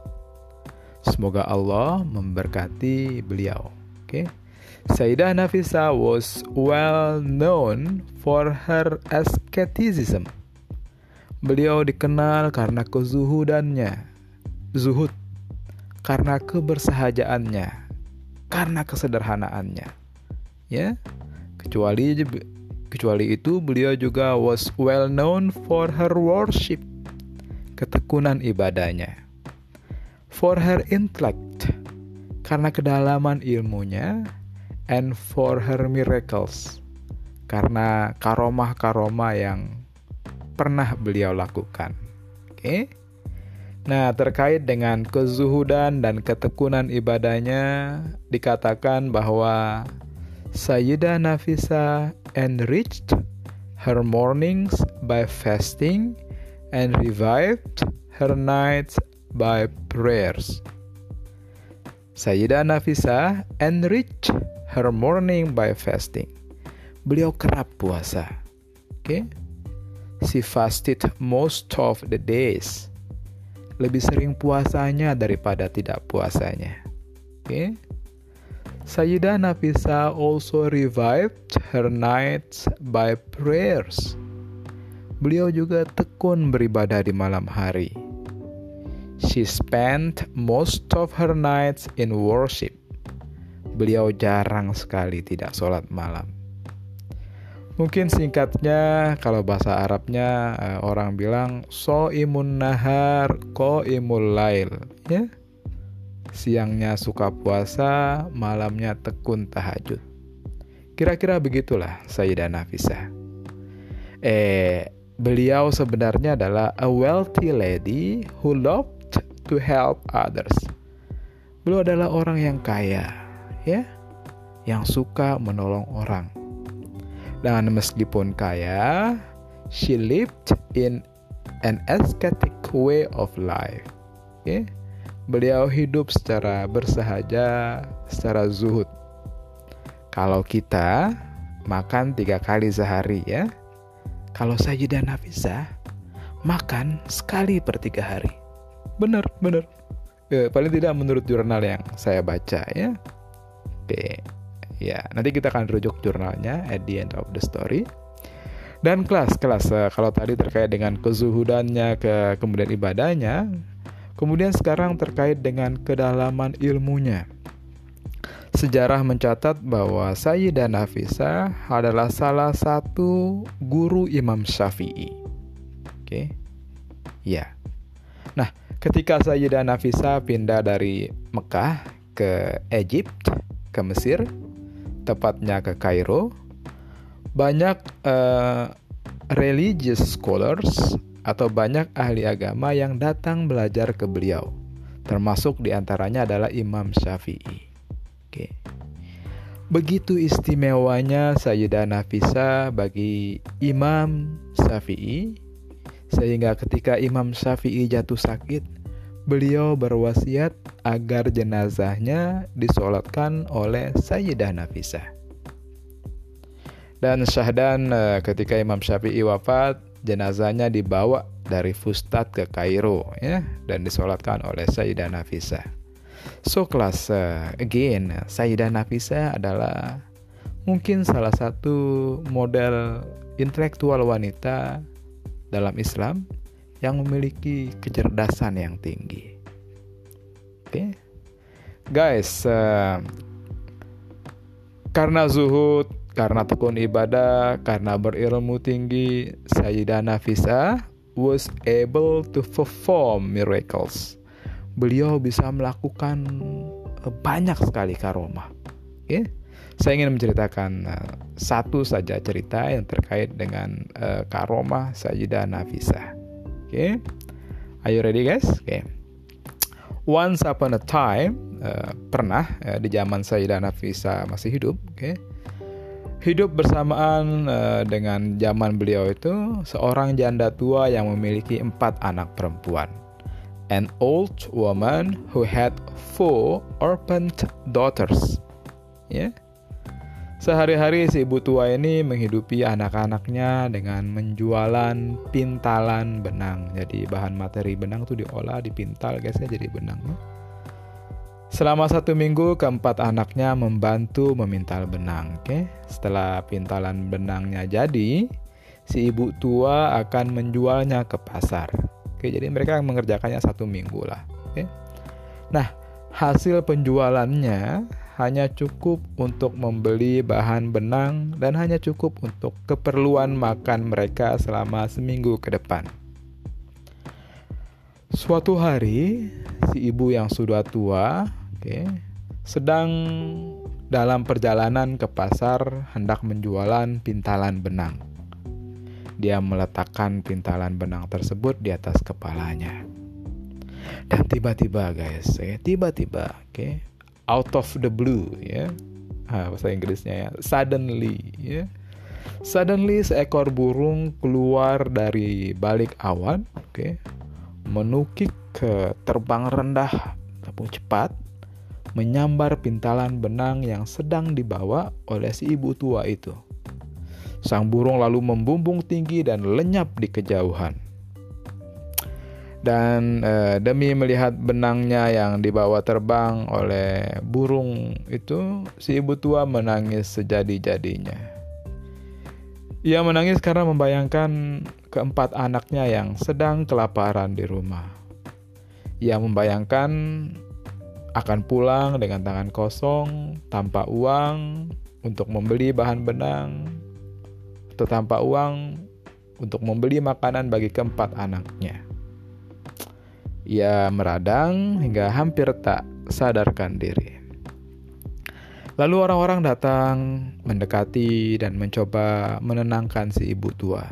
Semoga Allah memberkati beliau. Oke. Okay? Sayyidah Nafisa was well known for her asceticism. Beliau dikenal karena kezuhudannya, zuhud, karena kebersahajaannya, karena kesederhanaannya. Ya, kecuali kecuali itu beliau juga was well known for her worship, ketekunan ibadahnya. For her intellect, karena kedalaman ilmunya, and for her miracles karena karomah-karomah yang pernah beliau lakukan. Oke. Okay? Nah, terkait dengan kezuhudan dan ketekunan ibadahnya dikatakan bahwa Sayyidah Nafisa enriched her mornings by fasting and revived her nights by prayers. Sayyidah Nafisa enriched her morning by fasting. Beliau kerap puasa. Oke. Okay? She fasted most of the days. Lebih sering puasanya daripada tidak puasanya. Oke. Okay? Sayyidah Nafisa also revived her nights by prayers. Beliau juga tekun beribadah di malam hari. She spent most of her nights in worship beliau jarang sekali tidak sholat malam. Mungkin singkatnya kalau bahasa Arabnya uh, orang bilang so imun nahar ko imul lail ya. Siangnya suka puasa, malamnya tekun tahajud. Kira-kira begitulah Sayyidah Nafisa. Eh, beliau sebenarnya adalah a wealthy lady who loved to help others. Beliau adalah orang yang kaya, ya yang suka menolong orang. Dan meskipun kaya, she lived in an ascetic way of life. Okay? Beliau hidup secara bersahaja, secara zuhud. Kalau kita makan tiga kali sehari ya, kalau Sayyidah Nafisa makan sekali per tiga hari. Benar, benar. Eh, paling tidak menurut jurnal yang saya baca ya. Ya, nanti kita akan rujuk jurnalnya at the end of the story. Dan kelas-kelas uh, kalau tadi terkait dengan kezuhudannya, ke kemudian ibadahnya, kemudian sekarang terkait dengan kedalaman ilmunya. Sejarah mencatat bahwa Sayyidah Nafisa adalah salah satu guru Imam Syafi'i. Oke. Ya. Nah, ketika Sayyidah Nafisa pindah dari Mekah ke Egypt, ke Mesir, tepatnya ke Kairo, banyak uh, religious scholars atau banyak ahli agama yang datang belajar ke beliau. Termasuk di antaranya adalah Imam Syafi'i. Oke. Begitu istimewanya Sayyidah Nafisa bagi Imam Syafi'i sehingga ketika Imam Syafi'i jatuh sakit, beliau berwasiat agar jenazahnya disolatkan oleh Sayyidah Nafisa. Dan syahdan eh, ketika Imam Syafi'i wafat, jenazahnya dibawa dari Fustat ke Kairo ya dan disolatkan oleh Sayyidah Nafisa. So kelas again Sayyidah Nafisa adalah mungkin salah satu model intelektual wanita dalam Islam yang memiliki kecerdasan yang tinggi. Oke, okay? guys, uh, karena zuhud, karena tekun ibadah, karena berilmu tinggi, Sayyidah Nafisa was able to perform miracles. Beliau bisa melakukan eh, banyak sekali karomah. Oke. Okay? Saya ingin menceritakan uh, satu saja cerita yang terkait dengan uh, karomah Sayyidah Nafisa. Okay? Are you ready guys? Okay. Once upon a time, uh, pernah uh, di zaman Sayyidah Nafisa masih hidup. Okay? Hidup bersamaan uh, dengan zaman beliau itu seorang janda tua yang memiliki empat anak perempuan. An old woman who had four orphaned daughters. Yeah? Sehari-hari si ibu tua ini menghidupi anak-anaknya dengan menjualan pintalan benang. Jadi bahan materi benang itu diolah, dipintal guys ya jadi benang. Selama satu minggu keempat anaknya membantu memintal benang. Oke, setelah pintalan benangnya jadi, si ibu tua akan menjualnya ke pasar. Oke, jadi mereka mengerjakannya satu minggu lah. Oke. Nah, hasil penjualannya hanya cukup untuk membeli bahan benang dan hanya cukup untuk keperluan makan mereka selama seminggu ke depan. Suatu hari, si ibu yang sudah tua, okay, sedang dalam perjalanan ke pasar hendak menjualan pintalan benang. Dia meletakkan pintalan benang tersebut di atas kepalanya. Dan tiba-tiba guys, tiba-tiba, oke, okay, out of the blue ya. Ah, bahasa Inggrisnya ya. Suddenly ya. Suddenly seekor burung keluar dari balik awan oke okay, menukik ke terbang rendah tapi cepat menyambar pintalan benang yang sedang dibawa oleh si ibu tua itu. Sang burung lalu membumbung tinggi dan lenyap di kejauhan dan e, demi melihat benangnya yang dibawa terbang oleh burung itu si ibu tua menangis sejadi-jadinya. Ia menangis karena membayangkan keempat anaknya yang sedang kelaparan di rumah. Ia membayangkan akan pulang dengan tangan kosong, tanpa uang untuk membeli bahan benang, atau tanpa uang untuk membeli makanan bagi keempat anaknya. Ia meradang hingga hampir tak sadarkan diri. Lalu orang-orang datang, mendekati dan mencoba menenangkan si ibu tua.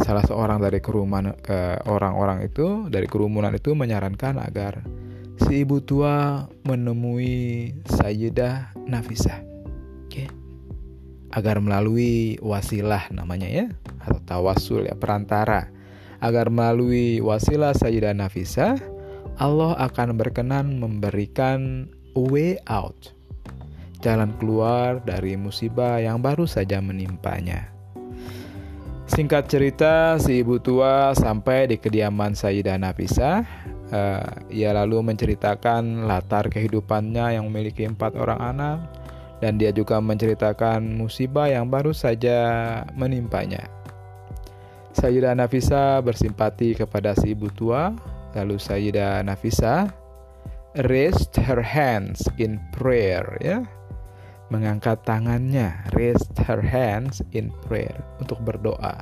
Salah seorang dari kerumunan ke orang-orang itu dari kerumunan itu menyarankan agar si ibu tua menemui Sayyidah Nafisah. Oke. Agar melalui wasilah namanya ya atau tawasul ya perantara agar melalui wasilah Sayyidah Nafisa Allah akan berkenan memberikan way out, jalan keluar dari musibah yang baru saja menimpanya. Singkat cerita, si ibu tua sampai di kediaman Sayyidah Nafisa. Uh, ia lalu menceritakan latar kehidupannya yang memiliki empat orang anak, dan dia juga menceritakan musibah yang baru saja menimpanya. Sayyidah Nafisa bersimpati kepada si ibu tua, lalu Sayyidah Nafisa raised her hands in prayer ya. Mengangkat tangannya, raised her hands in prayer untuk berdoa.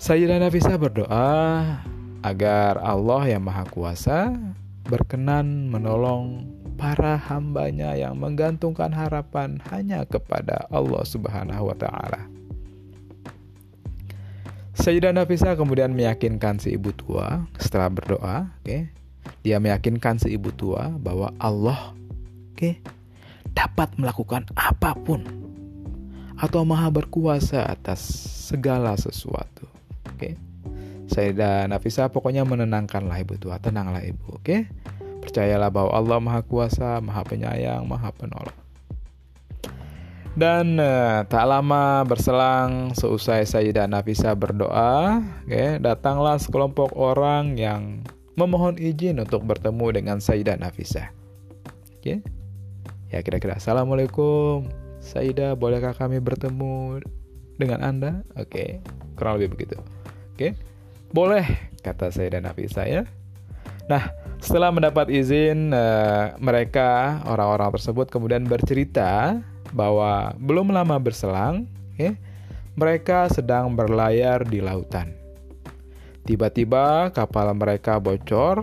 Sayyidah Nafisa berdoa agar Allah yang Maha Kuasa berkenan menolong para hambanya yang menggantungkan harapan hanya kepada Allah Subhanahu wa Ta'ala. Sayyidah Nafisa kemudian meyakinkan si ibu tua setelah berdoa, oke. Okay, dia meyakinkan si ibu tua bahwa Allah, oke, okay, dapat melakukan apa pun atau maha berkuasa atas segala sesuatu. Oke. Okay? Sayyidah Nafisa pokoknya menenangkanlah ibu tua, tenanglah ibu, oke? Okay? Percayalah bahwa Allah Maha Kuasa, Maha Penyayang, Maha Penolong. Dan uh, tak lama berselang seusai Sayyidah Nafisa berdoa, okay, datanglah sekelompok orang yang memohon izin untuk bertemu dengan Sayyidah Nafisa. Okay? Ya kira-kira Assalamualaikum Sayyidah bolehkah kami bertemu dengan Anda? Oke, okay. kurang lebih begitu. Oke. Okay? Boleh, kata Sayyidah Nafisa ya. Nah, setelah mendapat izin uh, mereka orang-orang tersebut kemudian bercerita bahwa belum lama berselang, okay, mereka sedang berlayar di lautan. Tiba-tiba kapal mereka bocor,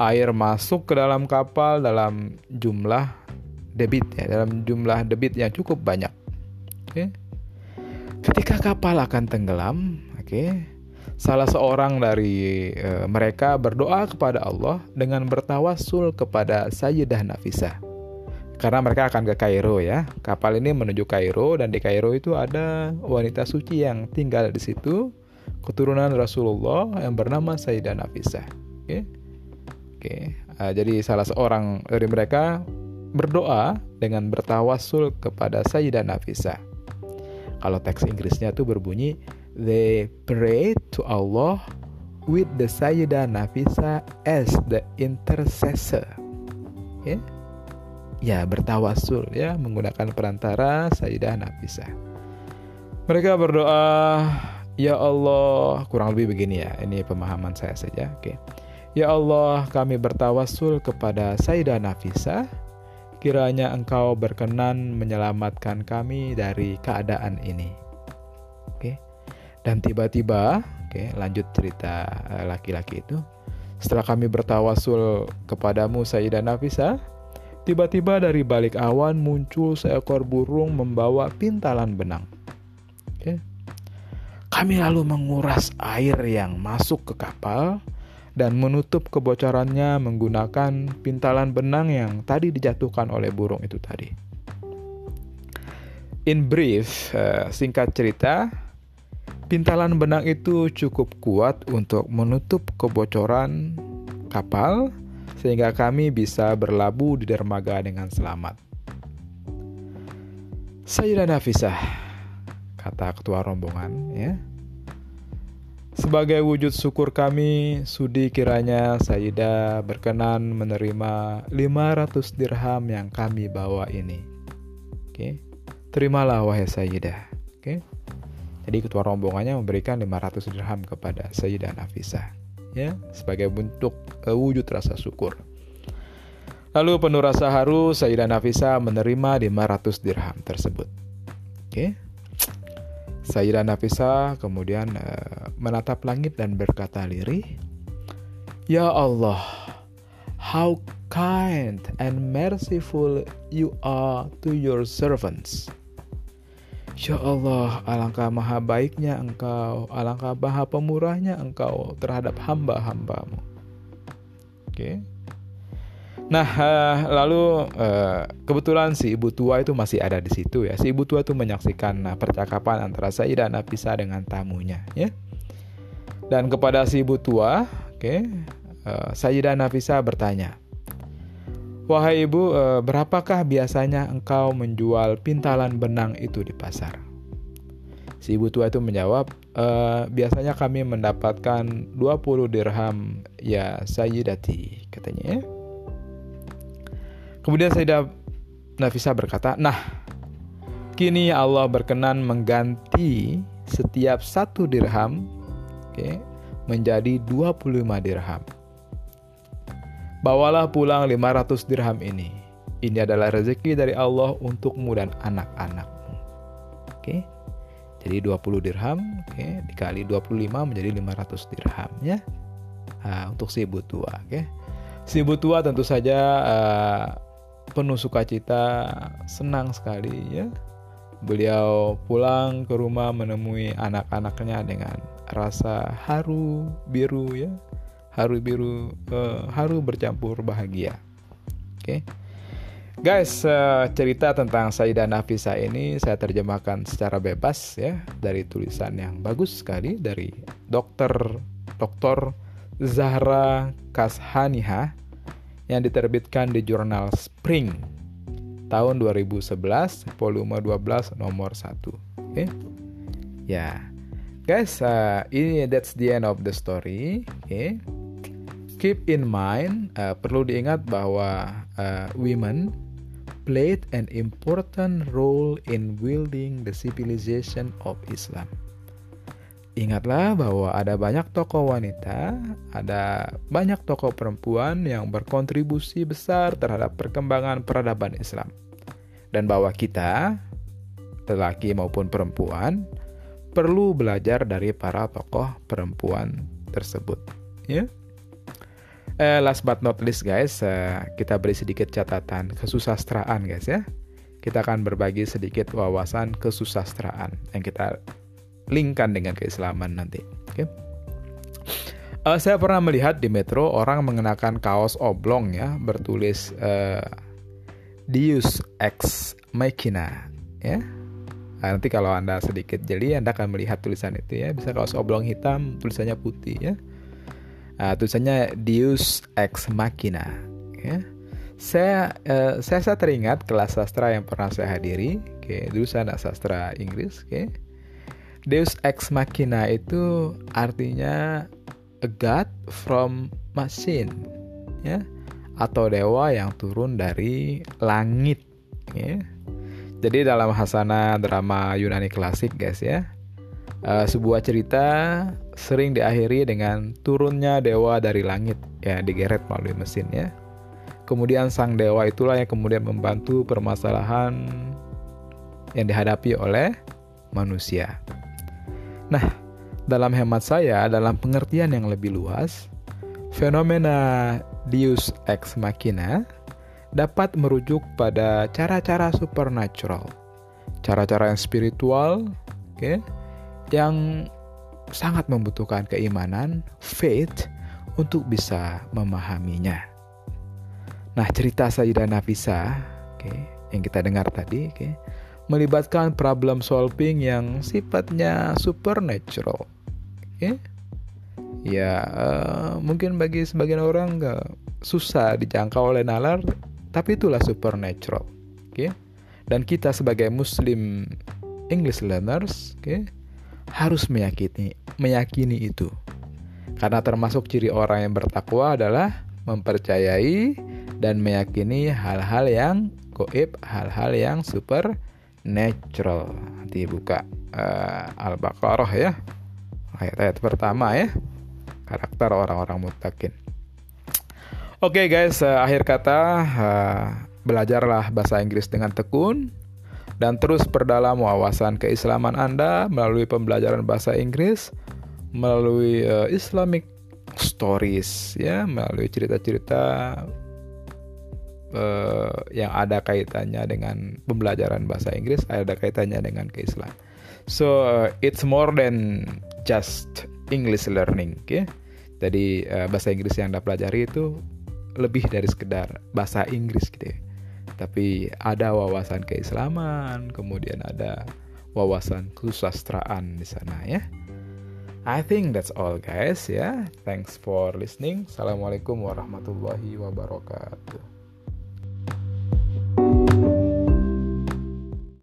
air masuk ke dalam kapal dalam jumlah debit ya, dalam jumlah debit yang cukup banyak. Okay. Ketika kapal akan tenggelam, oke, salah seorang dari e, mereka berdoa kepada Allah dengan bertawasul kepada Sayyidah Nafisah karena mereka akan ke Kairo ya. Kapal ini menuju Kairo dan di Kairo itu ada wanita suci yang tinggal di situ, keturunan Rasulullah yang bernama Sayyidah Nafisah. Oke. Uh, jadi salah seorang dari mereka berdoa dengan bertawasul kepada Sayyidah Nafisah. Kalau teks Inggrisnya itu berbunyi they pray to Allah with the Sayyidah Nafisa as the intercessor. Okay? Ya bertawasul ya menggunakan perantara Sayyidah Nafisah. Mereka berdoa, "Ya Allah," kurang lebih begini ya. Ini pemahaman saya saja, oke. Ya Allah, kami bertawasul kepada Sayyidah Nafisah, kiranya Engkau berkenan menyelamatkan kami dari keadaan ini. Oke. Dan tiba-tiba, oke, lanjut cerita eh, laki-laki itu. Setelah kami bertawasul kepadamu Sayyidah Nafisah, Tiba-tiba dari balik awan muncul seekor burung membawa pintalan benang. Okay. Kami lalu menguras air yang masuk ke kapal dan menutup kebocorannya menggunakan pintalan benang yang tadi dijatuhkan oleh burung itu tadi. In brief, eh, singkat cerita, pintalan benang itu cukup kuat untuk menutup kebocoran kapal sehingga kami bisa berlabuh di dermaga dengan selamat. Sayyidah Nafisah, kata ketua rombongan, ya. Sebagai wujud syukur kami, sudi kiranya Sayyidah berkenan menerima 500 dirham yang kami bawa ini. Oke. Terimalah wahai Sayyidah. Oke. Jadi ketua rombongannya memberikan 500 dirham kepada Sayyidah Nafisah ya sebagai bentuk uh, wujud rasa syukur. Lalu penuh rasa haru, Sayyidah Nafisa menerima 500 dirham tersebut. Oke. Okay. Sayyidah Nafisa kemudian uh, menatap langit dan berkata lirih, "Ya Allah, how kind and merciful you are to your servants." Ya Allah, alangkah maha baiknya engkau, alangkah maha pemurahnya engkau terhadap hamba-hambamu. Oke. Okay. Nah, uh, lalu uh, kebetulan si ibu tua itu masih ada di situ ya. Si ibu tua itu menyaksikan uh, percakapan antara Sayyidah Nafisa dengan tamunya, ya. Dan kepada si ibu tua, oke, okay, Sayyidah Nafisa bertanya, Wahai ibu, eh, berapakah biasanya engkau menjual pintalan benang itu di pasar? Si ibu tua itu menjawab, e, biasanya kami mendapatkan 20 dirham ya sayyidati, katanya ya. Kemudian Sayyidah Nafisa berkata, nah, kini Allah berkenan mengganti setiap satu dirham okay, menjadi 25 dirham. Bawalah pulang 500 dirham ini. Ini adalah rezeki dari Allah untukmu dan anak-anakmu. Oke. Jadi 20 dirham, oke, dikali 25 menjadi 500 dirham ya. Nah, untuk si ibu tua, oke. Si ibu tua tentu saja uh, penuh sukacita, senang sekali ya. Beliau pulang ke rumah menemui anak-anaknya dengan rasa haru biru ya haru biru uh, haru bercampur bahagia. Oke. Okay? Guys, uh, cerita tentang Sayyidah Nafisa ini saya terjemahkan secara bebas ya dari tulisan yang bagus sekali dari dokter Dr. Zahra Kashaniha yang diterbitkan di jurnal Spring tahun 2011 volume 12 nomor 1. Oke. Okay? Ya. Guys, uh, ini that's the end of the story. Oke. Okay? Keep in mind uh, perlu diingat bahwa uh, women played an important role in building the civilization of Islam. Ingatlah bahwa ada banyak tokoh wanita, ada banyak tokoh perempuan yang berkontribusi besar terhadap perkembangan peradaban Islam. Dan bahwa kita, lelaki maupun perempuan, perlu belajar dari para tokoh perempuan tersebut. Ya. Uh, last but not least guys, uh, kita beri sedikit catatan kesusastraan guys ya. Kita akan berbagi sedikit wawasan kesusastraan yang kita linkkan dengan keislaman nanti. Oke. Okay? Uh, saya pernah melihat di metro orang mengenakan kaos oblong ya bertulis uh, Deus ex machina ya. Nah, nanti kalau anda sedikit jeli anda akan melihat tulisan itu ya bisa kaos oblong hitam tulisannya putih ya uh, tulisannya Deus Ex Machina. Ya. Saya, uh, saya saya teringat kelas sastra yang pernah saya hadiri. Oke, dulu saya anak sastra Inggris. Oke, Deus Ex Machina itu artinya a god from machine, ya, atau dewa yang turun dari langit. Ya. Jadi dalam hasana drama Yunani klasik, guys ya, uh, sebuah cerita sering diakhiri dengan turunnya dewa dari langit ya digeret melalui mesin ya. Kemudian sang dewa itulah yang kemudian membantu permasalahan yang dihadapi oleh manusia. Nah, dalam hemat saya, dalam pengertian yang lebih luas, fenomena Deus ex machina dapat merujuk pada cara-cara supernatural, cara-cara yang spiritual, oke, okay, yang sangat membutuhkan keimanan, faith, untuk bisa memahaminya. Nah, cerita Sayyidah Nafisa, okay, yang kita dengar tadi, okay, melibatkan problem solving yang sifatnya supernatural. Okay? Ya, uh, mungkin bagi sebagian orang nggak susah dijangkau oleh nalar, tapi itulah supernatural. Okay? Dan kita sebagai Muslim English learners, okay, harus meyakini meyakini itu. Karena termasuk ciri orang yang bertakwa adalah mempercayai dan meyakini hal-hal yang goib, hal-hal yang super natural. Nanti buka uh, Al-Baqarah ya. Ayat-ayat pertama ya. Karakter orang-orang mutakin. Oke okay guys, uh, akhir kata uh, belajarlah bahasa Inggris dengan tekun dan terus perdalam wawasan keislaman Anda melalui pembelajaran bahasa Inggris, melalui uh, Islamic stories ya, melalui cerita-cerita uh, yang ada kaitannya dengan pembelajaran bahasa Inggris, ada kaitannya dengan keislaman. So uh, it's more than just English learning, okay? Jadi uh, bahasa Inggris yang Anda pelajari itu lebih dari sekedar bahasa Inggris gitu ya tapi ada wawasan keislaman, kemudian ada wawasan kesusastraan di sana ya. I think that's all guys ya. Thanks for listening. Assalamualaikum warahmatullahi wabarakatuh.